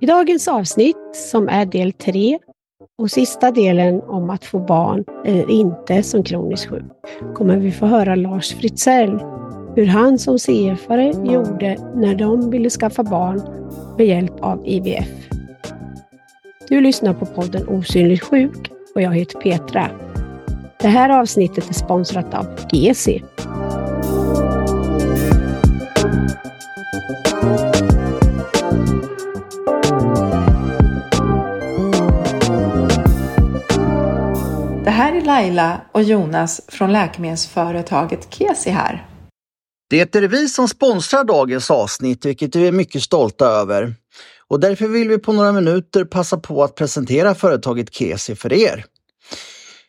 I dagens avsnitt, som är del tre och sista delen om att få barn eller inte som kroniskt sjuk, kommer vi få höra Lars Fritzell hur han som CF-are gjorde när de ville skaffa barn med hjälp av IVF. Du lyssnar på podden Osynligt sjuk och jag heter Petra. Det här avsnittet är sponsrat av GC. Är Laila och Jonas från läkemedelsföretaget Kesi här. Det är vi som sponsrar dagens avsnitt, vilket vi är mycket stolta över. Och därför vill vi på några minuter passa på att presentera företaget Kesi för er.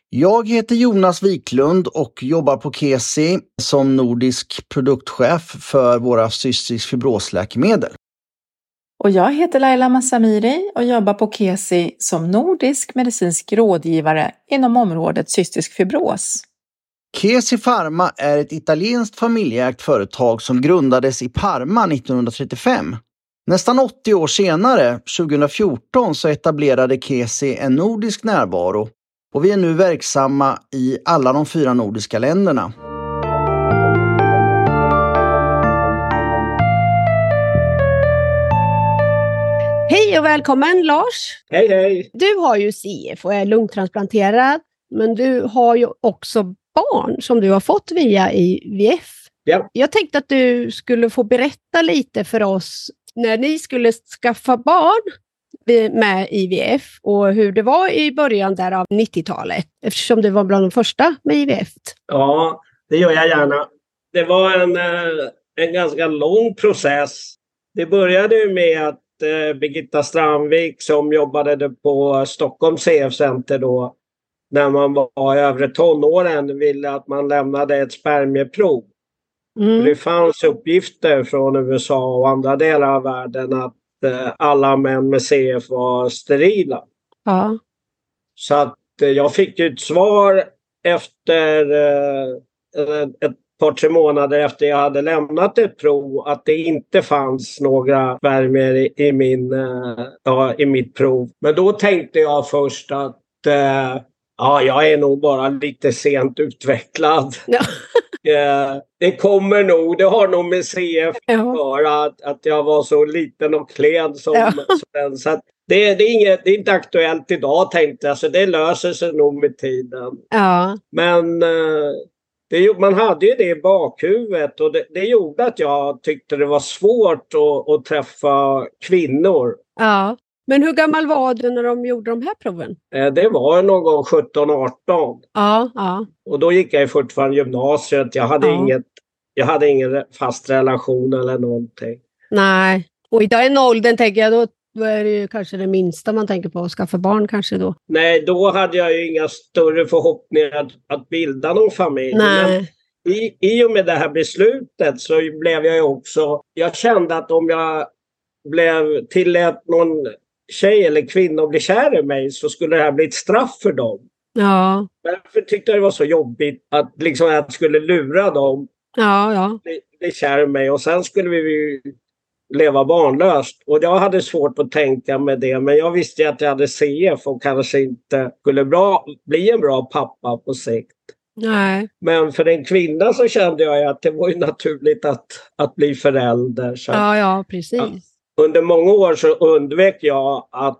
Jag heter Jonas Wiklund och jobbar på Kesi som nordisk produktchef för våra cystisk fibrosläkemedel. Och jag heter Laila Massamiri och jobbar på Kesi som nordisk medicinsk rådgivare inom området cystisk fibros. Kesi Pharma är ett italienskt familjeägt företag som grundades i Parma 1935. Nästan 80 år senare, 2014, så etablerade Kesi en nordisk närvaro och vi är nu verksamma i alla de fyra nordiska länderna. Hej och välkommen Lars! Hej hej! Du har ju CF och är lungtransplanterad, men du har ju också barn som du har fått via IVF. Ja. Jag tänkte att du skulle få berätta lite för oss när ni skulle skaffa barn med IVF och hur det var i början där av 90-talet eftersom du var bland de första med IVF. Ja, det gör jag gärna. Det var en, eh, en ganska lång process. Det började med att Birgitta Strandvik som jobbade på Stockholms CF-center då när man var i övre tonåren ville att man lämnade ett spermieprov. Mm. Det fanns uppgifter från USA och andra delar av världen att eh, alla män med CF var sterila. Ja. Så att eh, jag fick ett svar efter eh, ett par, tre månader efter jag hade lämnat ett prov att det inte fanns några spermier i, i, min, eh, ja, i mitt prov. Men då tänkte jag först att eh, ja, jag är nog bara lite sent utvecklad. Ja. Eh, det kommer nog, det har nog med CF att göra, att, att jag var så liten och klen som, Ja. som så det, det, är inget, det är inte aktuellt idag tänkte jag, så det löser sig nog med tiden. Ja. Men det, man hade ju det i bakhuvudet och det, det gjorde att jag tyckte det var svårt att, att träffa kvinnor. ja. Men hur gammal var du när de gjorde de här proven? Eh, Det var någon gång 17-18 Ja, ja. och då gick jag fortfarande gymnasiet. Jag hade, Ja. inget, jag hade ingen fast relation eller någonting. Nej. Och i den åldern tänker jag, då, då är det ju kanske det minsta man tänker på att skaffa barn kanske då. Nej, då hade jag ju inga större förhoppningar att, att bilda någon familj. Men Nej. i, I och med det här beslutet så blev jag ju också... Jag kände att om jag blev tillät någon tjej eller kvinna att bli kär i mig så skulle det här bli ett straff för dem. Ja, Därför tyckte jag det var så jobbigt att liksom jag skulle lura dem ja, ja. bli, bli kär i mig och sen skulle vi leva barnlöst. Och jag hade svårt att tänka med det men jag visste att jag hade CF och kanske inte skulle bra, bli en bra pappa på sikt. Nej. Men för en kvinna så kände jag att det var naturligt att, att bli förälder. Så Ja, ja, precis. Under många år så undvek jag att,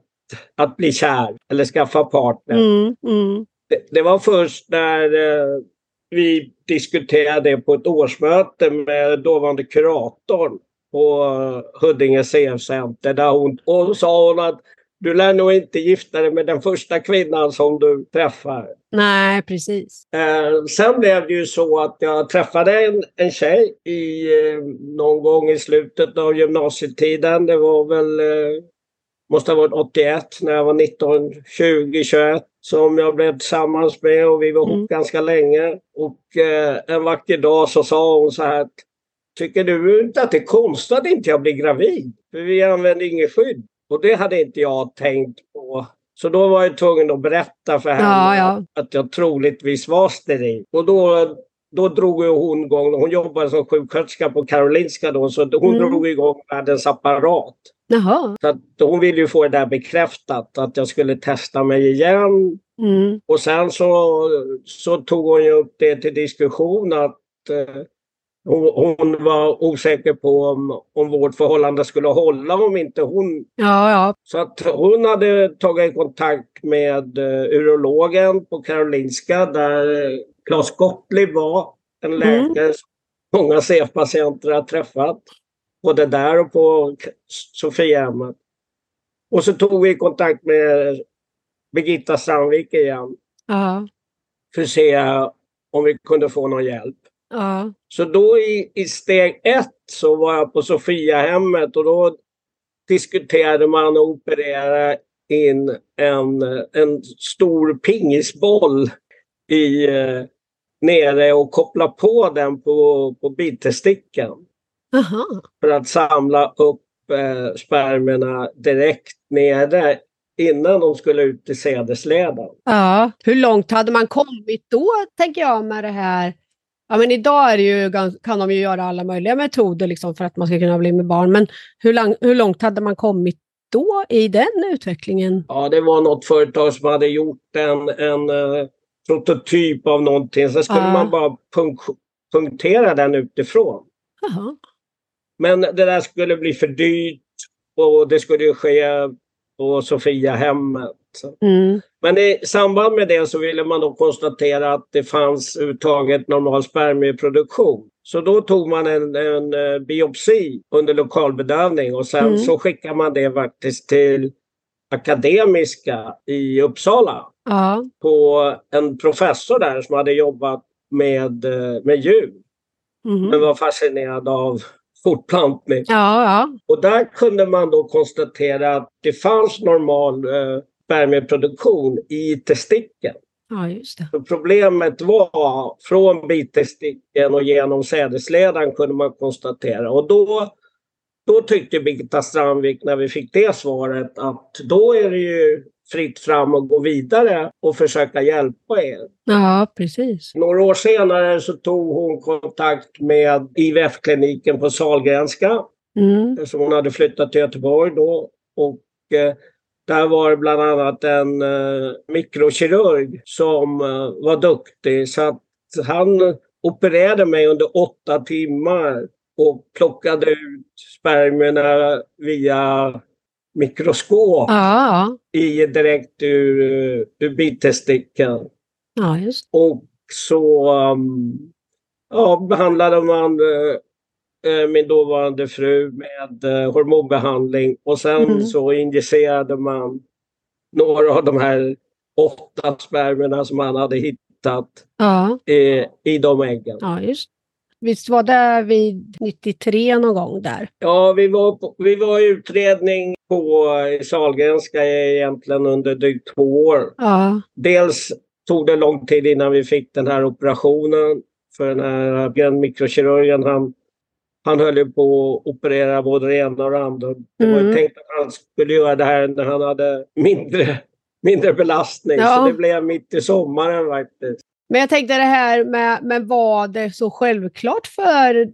att bli kär eller skaffa partner. Mm, mm. Det, det var först när eh, vi diskuterade det på ett årsmöte med dåvarande kuratorn på eh, Huddinge CF-center. Där hon, och sa hon att du lär nog inte gifta dig med den första kvinnan som du träffar. Nej, precis. Eh, sen blev det ju så att jag träffade en, en tjej i, eh, någon gång i slutet av gymnasietiden. Det var väl, eh, måste ha varit 81 när jag var 19, 20, 21. Som jag blev tillsammans med och vi var ihop Mm. ganska länge. Och eh, en vacker dag så sa hon så här att Tycker du inte att det är konstigt att inte jag blir gravid? För vi använder inget skydd. Och det hade inte jag tänkt på. Så då var jag tvungen att berätta för henne Ja, ja. att jag troligtvis var steril. Och då då drog hon igång, hon jobbade som sjuksköterska på Karolinska då, så hon Mm. drog igång världens apparat. Jaha. Så hon ville ju få det där bekräftat, att jag skulle testa mig igen. Mm. Och sen så, så tog hon ju upp det till diskussion att eh, hon, var osäker på om, om vårt förhållande skulle hålla om inte hon... Ja, ja. Så att hon hade tagit kontakt med eh, urologen på Karolinska där eh, Claes Gottlieb var. En läkare som många CF-patienter har träffat. Både där och på Sofiahemmet. Och så tog vi kontakt med Birgitta Strandvik igen Ja. för att se om vi kunde få någon hjälp. Ja. Så då i, i steg ett så var jag på Sofiahemmet och då diskuterade man att operera in en, en stor pingisboll i, eh, nere och koppla på den på, på bitesticken Aha. för att samla upp eh, spermierna direkt nere innan de skulle ut i sädesleden. Ja. Hur långt hade man kommit då, tänker jag, med det här? Ja, men idag är ju, kan de ju göra alla möjliga metoder liksom, för att man ska kunna bli med barn. Men hur, lang, hur långt hade man kommit då i den utvecklingen? Ja, det var något företag som hade gjort en, en eh, prototyp av någonting. Sen skulle Ja. man bara punk- punktera den utifrån. Jaha. Men det där skulle bli för dyrt och det skulle ske på Sofiahemmet. Mm. Men i samband med det så ville man då konstatera att det fanns överhuvudtaget normal spermieproduktion. Så då tog man en, en eh, biopsi under lokalbedövning och sen Mm. så skickade man det faktiskt till Akademiska i Uppsala Ja. på en professor där som hade jobbat med, eh, med djur Mhm. men var fascinerad av fortplantning. Ja, ja. Och där kunde man då konstatera att det fanns normal eh, spermieproduktion i testikeln. Ja, just det. Så problemet var från bitestikeln och genom sädesledan kunde man konstatera. Och då, då tyckte Birgitta Strandvik när vi fick det svaret att då är det ju fritt fram att gå vidare och försöka hjälpa er. Ja, precis. Några år senare så tog hon kontakt med IVF-kliniken på Sahlgrenska Mm. så hon hade flyttat till Göteborg då. Och eh, där var bland annat en eh, mikrokirurg som eh, var duktig. Så att han opererade mig under åtta timmar och plockade ut spermierna via mikroskop ja. i direkt ur, eh, ur bitestikeln. Just Och så um, ja, behandlade man eh, min dåvarande fru med eh, hormonbehandling och sen Mm. så injicerade man några av de här åtta spermierna som man hade hittat Ja, eh, i de äggen. ja, just Visst var det vid 93 någon gång där? Ja, vi var, på, vi var i utredning på eh, Sahlgrenska egentligen under drygt två år. Ja, Dels tog det lång tid innan vi fick den här operationen. För den här mikrokirurgen han, han höll ju på att operera både det ena och det andra. Det var ju Mm. tänkt att han skulle göra det här när han hade mindre, mindre belastning. Ja. Så det blev mitt i sommaren faktiskt. Men jag tänkte det här med, med var det så självklart för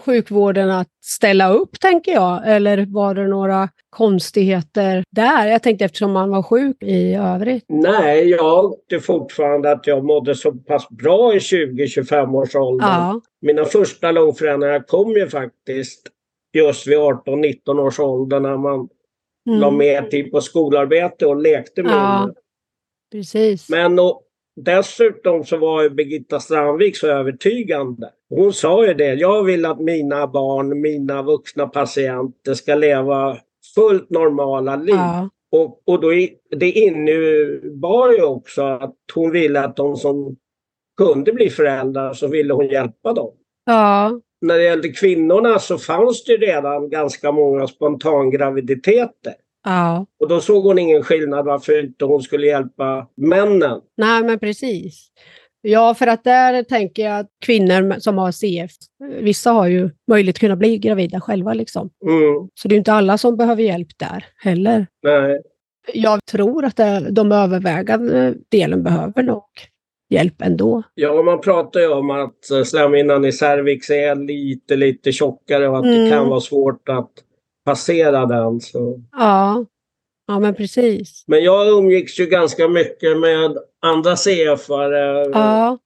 sjukvården att ställa upp, tänker jag? Eller var det några konstigheter där? Jag tänkte eftersom man var sjuk i övrigt. Nej, jag tyckte fortfarande att jag mådde så pass bra i 20-25 års ålder. Ja, Mina första lungförändringar kom ju faktiskt just vid 18-19 års ålder när man la mm, mer tid på skolarbete och lekte mindre. Ja. precis. Men och, dessutom så var ju Birgitta Strandvik så övertygande. Hon sa ju det, jag vill att mina barn, mina vuxna patienter ska leva fullt normala liv. Ja, Och, och då, det innebar ju också att hon ville att de som kunde bli föräldrar så ville hon hjälpa dem. ja, När det gällde kvinnorna så fanns det redan ganska många spontangraviditeter. ja. Och då såg hon ingen skillnad varför inte hon skulle hjälpa männen. Nej, men precis. Ja, för att där tänker jag att kvinnor som har CF, vissa har ju möjlighet att kunna bli gravida själva. Liksom. Mm, Så det är inte alla som behöver hjälp där heller. nej. Jag tror att det, de övervägande delen behöver nog hjälp ändå. Ja, man pratar ju om att eh, slemhinnan i cervix är lite, lite tjockare och att mm. det kan vara svårt att passera den. Så. Ja. ja, men precis. Men jag umgicks ju ganska mycket med andra CFare ja.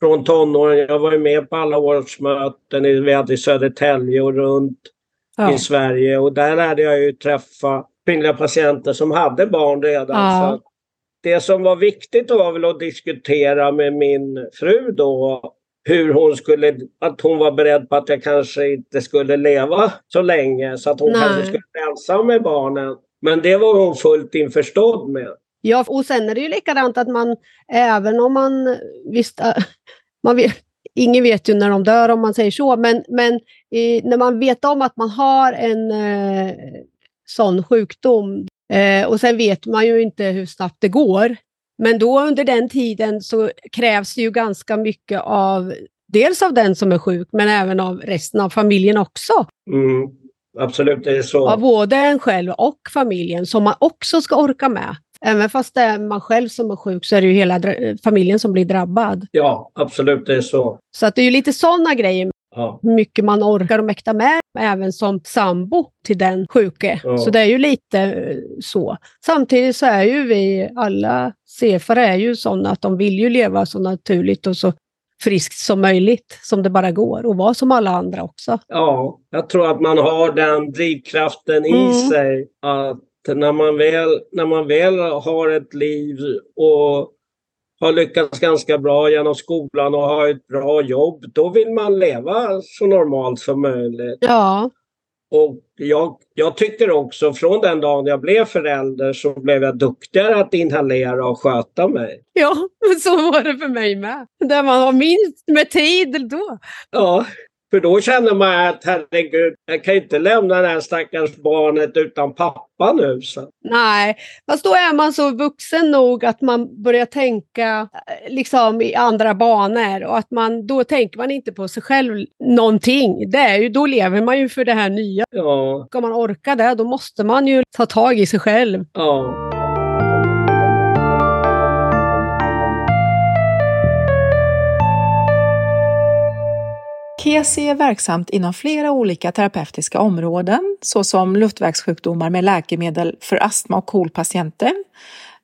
från tonåren. Jag var ju med på alla årsmöten vi hade i Södertälje och runt ja. i Sverige och där lärde jag ju träffa kvinnliga patienter som hade barn redan. Ja. Det som var viktigt var väl att diskutera med min fru då hur hon skulle, att hon var beredd på att jag kanske inte skulle leva så länge så att hon Nej. kanske skulle bli ensam med barnen. Men det var hon fullt införstådd med. Ja, och sen är det ju likadant att man, även om man visst, äh, man vet, ingen vet ju när de dör om man säger så, men, men eh, när man vet om att man har en eh, sån sjukdom, Eh, och sen vet man ju inte hur snabbt det går. Men då under den tiden så krävs det ju ganska mycket av dels av den som är sjuk, men även av resten av familjen också. Mm, absolut, det är så. Av både en själv och familjen som man också ska orka med. Även fast det är man själv som är sjuk så är det ju hela familjen som blir drabbad. Ja, absolut, det är så. Så att det är ju lite sådana grejer Ja. Hur mycket man orkar och mäktar med, även som sambo till den sjuke. Ja. Så det är ju lite eh, så. Samtidigt så är ju vi alla CFare är ju sådana att de vill ju leva så naturligt och så friskt som möjligt, som det bara går, och vara som alla andra också. Ja, jag tror att man har den drivkraften i mm. sig att när man, väl, när man väl har ett liv och har lyckats ganska bra genom skolan och har ett bra jobb, då vill man leva så normalt som möjligt. Ja. Och jag, jag tycker också från den dagen jag blev förälder så blev jag duktigare att inhalera och sköta mig. Ja, men så var det för mig med. Där man har minst med tid då. Ja, för då känner man att herregud, jag kan inte lämna det här stackars barnet utan pappa nu. Så. Nej, fast då är man så vuxen nog att man börjar tänka eh, liksom i andra banor och att man, då tänker man inte på sig själv någonting. Det är ju, då lever man ju för det här nya. Ja. Ska man orka det, då måste man ju ta tag i sig själv. Ja. KESI är verksamt inom flera olika terapeutiska områden såsom luftvägssjukdomar med läkemedel för astma och KOL-patienter,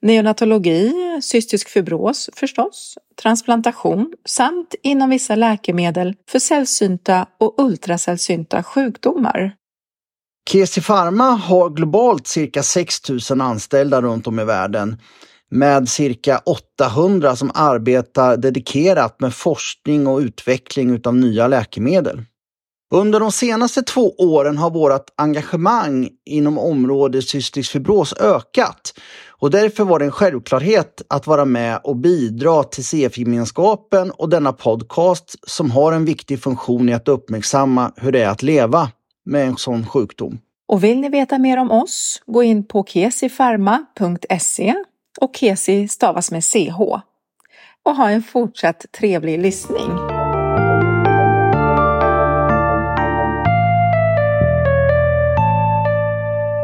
neonatologi, cystisk fibros förstås, transplantation samt inom vissa läkemedel för sällsynta och ultrasällsynta sjukdomar. Kesi Pharma har globalt cirka 6 000 anställda runt om i världen med cirka 800 som arbetar dedikerat med forskning och utveckling av nya läkemedel. Under de senaste två åren har vårt engagemang inom området cystisk fibros ökat och därför var det en självklarhet att vara med och bidra till CF-gemenskapen och denna podcast som har en viktig funktion i att uppmärksamma hur det är att leva med en sån sjukdom. Och vill ni veta mer om oss, gå in på kesifarma.se och Kesi stavas med CH. Och ha en fortsatt trevlig lyssning.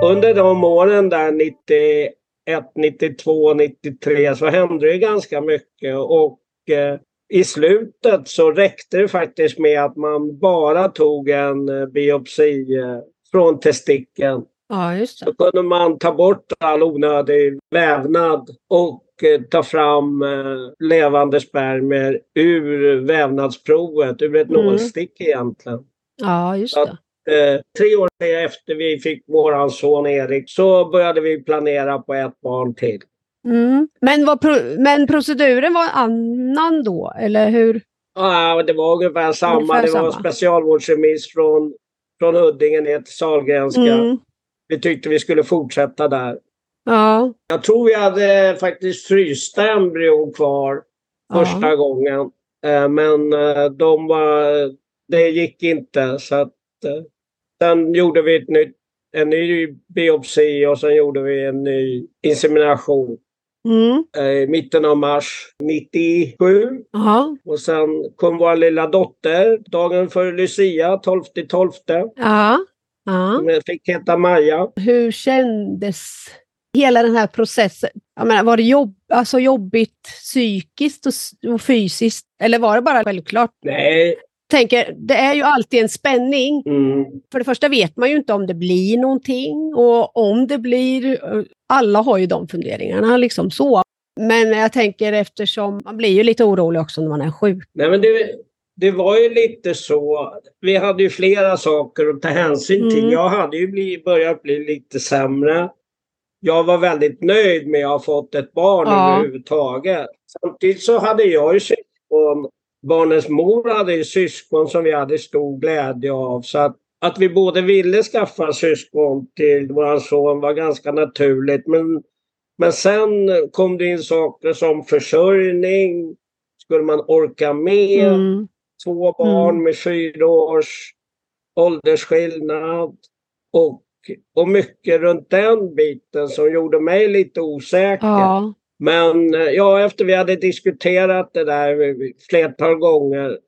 Under de åren där 91, 92, 93 så hände det ganska mycket och eh, i slutet så räckte det faktiskt med att man bara tog en eh, biopsi eh, från testikeln Ja. Då kunde man ta bort all onödig vävnad och eh, ta fram eh, levande spermier ur vävnadsprovet, ur ett mm. nålstick egentligen. Ja, just det. Eh, tre år efter vi fick vår son Erik så började vi planera på ett barn till. Mm. Men, var pro men proceduren var annan då, eller hur? Ja, det var ungefär samma. Ungefär det var samma. specialvårdsremiss från, från Huddinge ner till Sahlgrenska. Mm. Vi tyckte vi skulle fortsätta där. Ja. Jag tror vi hade faktiskt frysta embryon kvar första ja. gången. Eh, men eh, de var, det gick inte. Så att, eh, sen gjorde vi ett nytt, en ny biopsi och sen gjorde vi en ny insemination. Mm. I mitten av mars 97. Aha. Och sen kom vår lilla dotter dagen före Lucia, 12 12. Ja. Ja. Hon fick heta Maja. Hur kändes hela den här processen, menar, var det jobb, alltså jobbigt psykiskt och, och fysiskt? Eller var det bara självklart? Nej. Tänker, det är ju alltid en spänning. Mm. För det första vet man ju inte om det blir någonting och om det blir, alla har ju de funderingarna liksom så. Men jag tänker eftersom man blir ju lite orolig också när man är sjuk. Nej, men det, det var ju lite så. Vi hade ju flera saker att ta hänsyn till. Mm. Jag hade ju bli, börjat bli lite sämre. Jag var väldigt nöjd med att ha fått ett barn Ja. överhuvudtaget. Samtidigt så hade jag ju syskon. Barnens mor hade ju syskon som vi hade stor glädje av. Så att, att vi båda ville skaffa syskon till vår son var ganska naturligt. Men, men sen kom det in saker som försörjning. Skulle man orka med? Mm. Två barn med fyra års åldersskillnad. Och, och mycket runt den biten som gjorde mig lite osäker. Ja. Men ja, efter vi hade diskuterat det där flertal gånger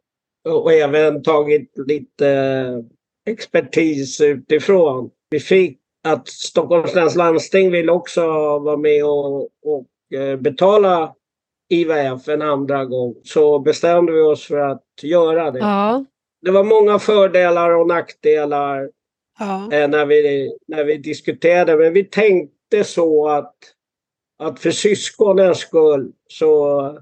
och även tagit lite expertis utifrån. Vi fick att Stockholms läns landsting vill också vara med och, och eh, IVF en andra gång. Så bestämde vi oss för att göra det. Ja. Det var många fördelar och nackdelar Ja. eh, när, vi, när vi diskuterade. Men vi tänkte så att, att för syskonens skull så,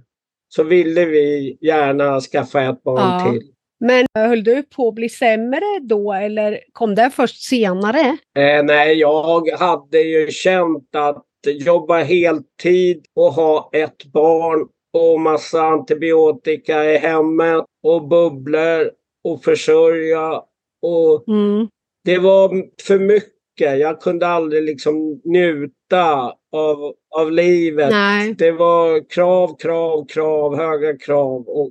så ville vi gärna skaffa ett barn Ja. till. Men höll du på att bli sämre då eller kom det först senare? Eh, nej, jag hade ju känt att jobba heltid och ha ett barn och massa antibiotika i hemmet och bubblor och försörja. Och Mm. det var för mycket. Jag kunde aldrig liksom njuta av, av livet. Nej. Det var krav, krav, krav, höga krav. Och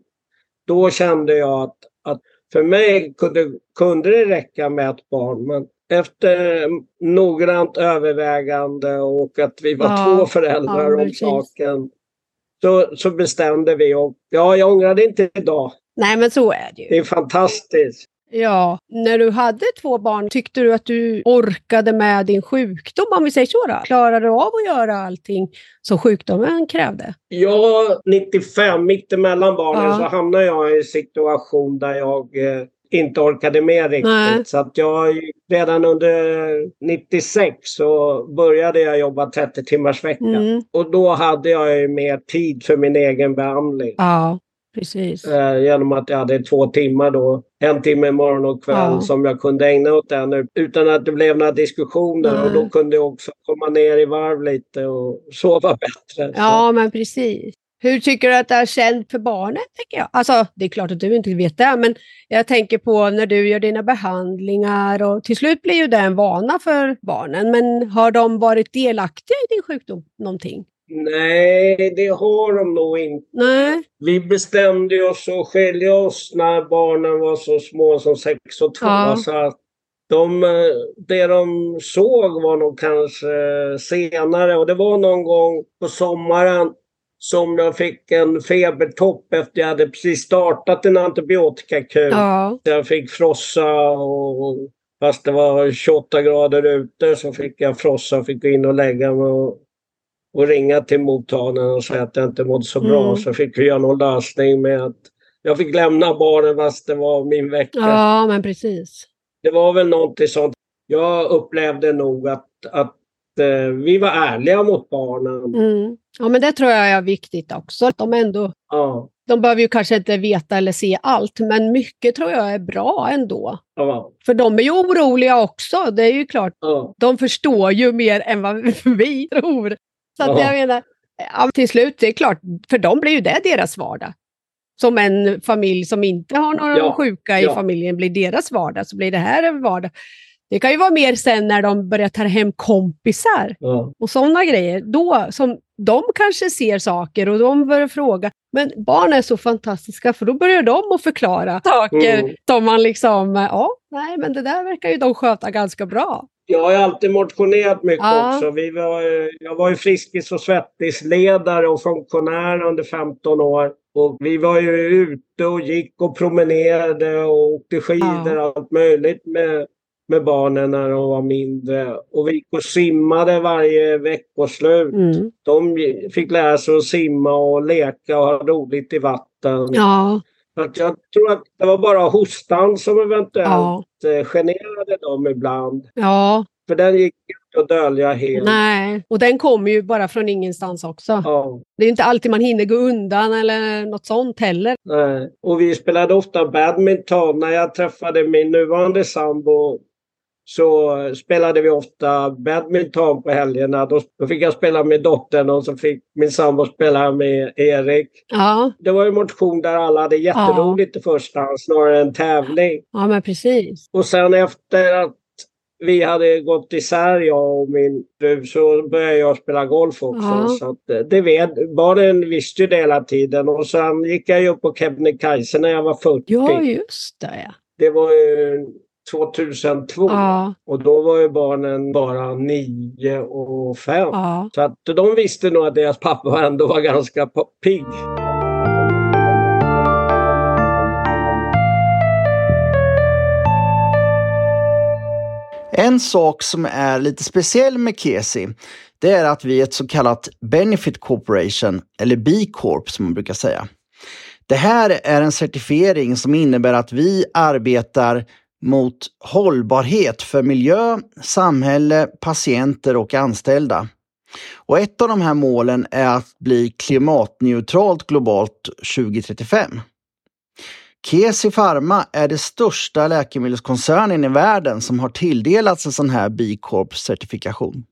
då kände jag att, att för mig kunde, kunde det räcka med ett barn. Men efter noggrant övervägande och att vi var Ja, två föräldrar ja, om saken. Så, så bestämde vi. Och, ja, jag ångrar det inte idag. Nej, men så är det Det ju. är fantastiskt. Ja, när du hade två barn, tyckte du att du orkade med din sjukdom, om vi säger så då? Klarade du av att göra allting som sjukdomen krävde? Jag, 95, mittemellan barnen, Ja. så hamnade jag i en situation där jag eh, inte orkade med riktigt. Nej. Så att jag redan under 96 så började jag jobba 30 timmars vecka. Mm. Och då hade jag ju mer tid för min egen behandling. Ja, precis. Eh, genom att jag hade två timmar då. En timme morgon och kväll Ja. som jag kunde ägna åt den utan att det blev några diskussioner. Och Nej. då kunde jag också komma ner i varv lite och sova bättre. Så- Ja, men precis. Hur tycker du att det har känt för barnet? Tänker jag? Alltså, det är klart att du inte vet det, men jag tänker på när du gör dina behandlingar och till slut blir ju det en vana för barnen. Men har de varit delaktiga i din sjukdom någonting? Nej, det har de nog inte. Nej. Vi bestämde oss att skilja oss när barnen var så små som sex och två. Ja. Så att de, eh, det de såg var nog kanske senare. Och det var någon gång på sommaren som jag fick en febertopp efter jag hade precis startat en antibiotikakur. Ja. Jag fick frossa och fast det var 28 grader ute så fick jag frossa och fick gå in och lägga mig och, och ringa till mottagningen och säga att jag inte mådde så bra. Mm. Så fick vi göra någon lösning med att jag fick lämna barnen fast det var min vecka. ja, men precis. Det var väl någonting sånt. Jag upplevde nog att, att eh, vi var ärliga mot barnen. Mm. Ja, men det tror jag är viktigt också. Att De, ändå, Ja, de behöver ju kanske inte veta eller se allt, men mycket tror jag är bra ändå. ja, För de är ju oroliga också, det är ju klart. ja. de förstår ju mer än vad vi tror. Så att Ja. jag menar, till slut, det är klart, för dem blir ju det deras vardag. Som en familj som inte har några Ja, sjuka i ja. familjen blir deras vardag, så blir det här en vardag. Det kan ju vara mer sen när de börjar ta hem kompisar ja. och sådana grejer. Då, som de kanske ser saker och de börjar fråga. Men barn är så fantastiska för då börjar de att förklara saker Mm. som man liksom, ja, nej men det där verkar ju de sköta ganska bra. Jag har alltid motionerat mycket Ja. också. Vi var, ju- jag var ju Friskis och Svettisledare och funktionär under 15 år. Och vi var ju ute och gick och promenerade och åkte skidor och allt möjligt med, med barnen när de var mindre. Och vi gick och simmade varje veckoslut. Mm. De fick lära sig att simma och leka och ha roligt i vatten. Ja, att jag tror att det var bara hostan som eventuellt ja, eh, generade dem ibland. ja, För den gick inte att dölja helt. nej. Och den kommer ju bara från ingenstans också. Ja, Det är inte alltid man hinner gå undan eller något sånt heller. nej. Och vi spelade ofta badminton. När jag träffade min nuvarande sambo så spelade vi ofta badminton på helgerna. Då, fick jag spela med dottern och så fick min sambo spela med Erik. Ja, Det var en motion där alla hade jätteroligt i första hand snarare än tävling. ja men precis. Och sen efter att vi hade gått isär, jag och min fru, så började jag spela golf också. Ja. Så eh, det vet, barnen visste ju det hela tiden. Och sen gick jag ju upp på Kebnekaise när jag var 40. Ja, just det. Ja. Det var ju 2002. Ja, Och då var ju barnen bara 9 och 5. ja. Så att de visste nog att deras pappa ändå var ganska pigg. En sak som är lite speciell med Kesi, det är att vi är ett så kallat Benefit Corporation, eller B-Corp som man brukar säga. Det här är en certifiering som innebär att vi arbetar mot hållbarhet för miljö, samhälle, patienter och anställda. Och ett av de här målen är att bli klimatneutralt globalt 2035. Kesi Pharma är det största läkemedelskoncernen i världen som har tilldelats en sån här B Corp-certifikation.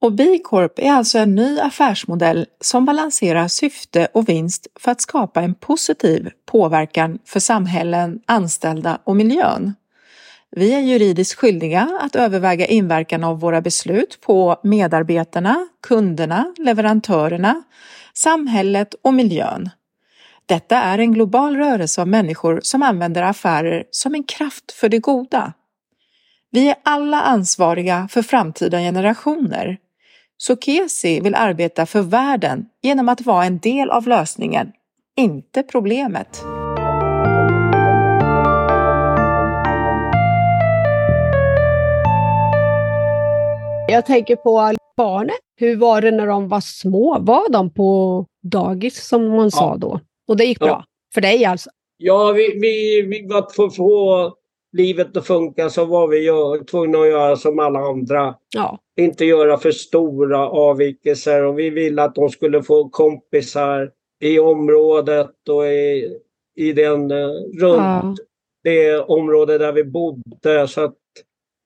Och B Corp är alltså en ny affärsmodell som balanserar syfte och vinst för att skapa en positiv påverkan för samhällen, anställda och miljön. Vi är juridiskt skyldiga att överväga inverkan av våra beslut på medarbetarna, kunderna, leverantörerna, samhället och miljön. Detta är en global rörelse av människor som använder affärer som en kraft för det goda. Vi är alla ansvariga för framtida generationer. Så Kesi vill arbeta för världen genom att vara en del av lösningen, inte problemet. Jag tänker på barnen. Hur var det när de var små? Var de på dagis som man sa då? Och det gick Ja. bra? För dig alltså? Ja, vi, vi, vi var för att få livet att funka så var vi gör, tvungna att göra som alla andra. Ja. Inte göra för stora avvikelser och vi ville att de skulle få kompisar i området och i, i den eh, runt ja. det område där vi bodde. Så att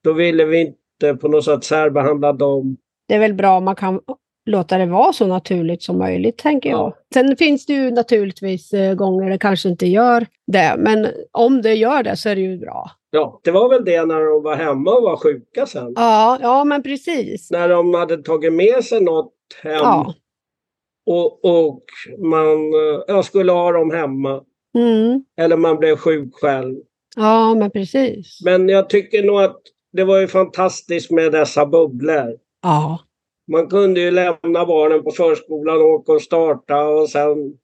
då ville vi inte på något sätt särbehandla dem. Det är väl bra om man kan låta det vara så naturligt som möjligt, tänker jag. Ja. Sen finns det ju naturligtvis eh, gånger det kanske inte gör det, men om det gör det så är det ju bra. Ja, det var väl det när de var hemma och var sjuka sen. Ja, ja men precis. När de hade tagit med sig något hem Ja. och, och man eh, jag skulle ha dem hemma. Mm. Eller man blev sjuk själv. Ja, men precis. Men jag tycker nog att det var ju fantastiskt med dessa bubblor. Ja. Man kunde ju lämna barnen på förskolan och åka och starta och sen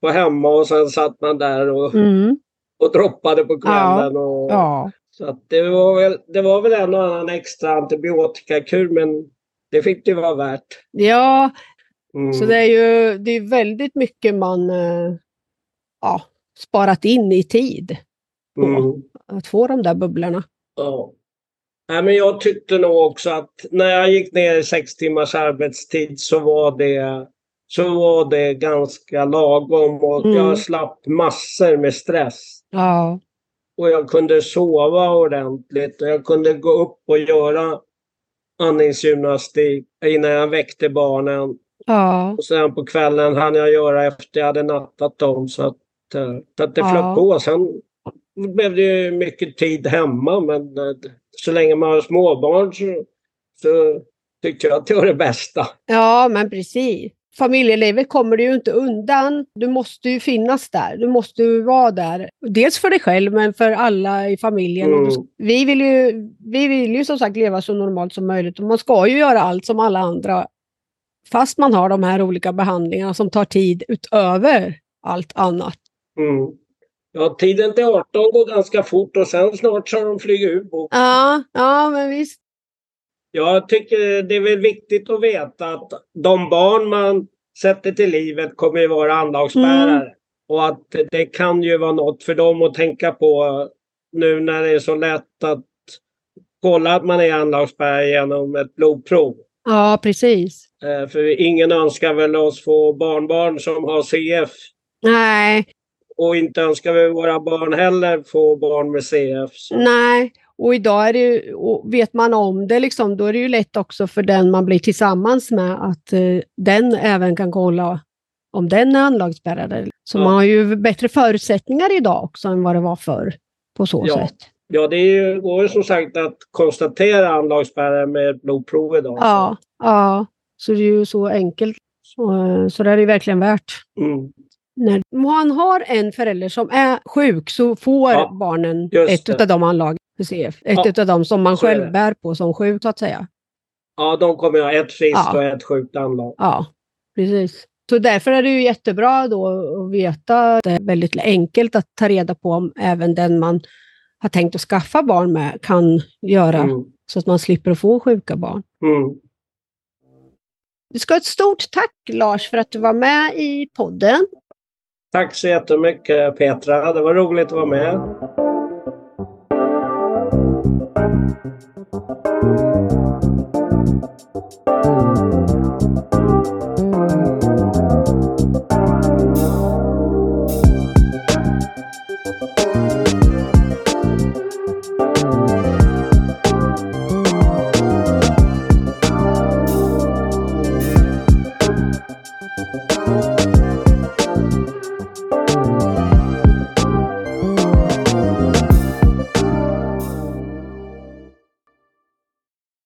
vara hemma och sen satt man där och, Mm. och droppade på kvällen. Och, Ja. Så det, var väl, det var väl en och annan extra antibiotikakur men det fick det vara värt. Ja, Mm. så det är ju det är väldigt mycket man eh, ja, sparat in i tid Mm. att få de där bubblorna. Ja. Nej, men jag tyckte nog också att när jag gick ner i sex timmars arbetstid så var det, så var det ganska lagom och Mm. jag slapp massor med stress. Ja. Och jag kunde sova ordentligt och jag kunde gå upp och göra andningsgymnastik innan jag väckte barnen. Ja. Och sen på kvällen hann jag göra efter jag hade nattat dem så att, eh, så att det Ja. flöt på. Sen blev det mycket tid hemma men eh, så länge man har småbarn så, så tyckte jag att det var det bästa. ja, men precis. Familjelivet kommer du ju inte undan. Du måste ju finnas där. Du måste ju vara där. Dels för dig själv, men för alla i familjen. Mm. Vi, vill ju, vi vill ju som sagt leva så normalt som möjligt. Och man ska ju göra allt som alla andra. Fast man har de här olika behandlingarna som tar tid utöver allt annat. Mm. Ja, tiden till 18 går ganska fort och sen snart så har de flugit ur boken. Ja, ja, men visst. Jag tycker det är väl viktigt att veta att de barn man sätter till livet kommer ju vara anlagsbärare. Mm. Och att det kan ju vara något för dem att tänka på nu när det är så lätt att kolla att man är anlagsbärare genom ett blodprov. Ja, precis. Eh, För ingen önskar väl oss få barnbarn som har CF. Nej, Och inte önskar vi våra barn heller få barn med CF. Så- nej. Och idag är det ju, vet man om det, liksom, då är det ju lätt också för den man blir tillsammans med att eh, den även kan kolla om den är anlagsbärare. Så Ja. man har ju bättre förutsättningar idag också än vad det var förr på så Ja. sätt. Ja, det är ju, går ju som sagt att konstatera anlagsbärare med ett blodprov idag. Ja, ja. Så det är ju så enkelt. Så, eh, så det är det verkligen värt. Mm. När man har en förälder som är sjuk så får Ja, barnen ett av de anlag för CF. Ett Ja, av dem som man själv bär på som sjuk så att säga. Ja, de kommer ha ett friskt Ja. och ett sjukt anlag. Ja, precis. Så därför är det ju jättebra då att veta att det är väldigt enkelt att ta reda på om även den man har tänkt att skaffa barn med kan göra Mm. så att man slipper få sjuka barn. Mm. Du ska ha ett stort tack Lars för att du var med i podden. Tack så jättemycket Petra. Det var roligt att vara med.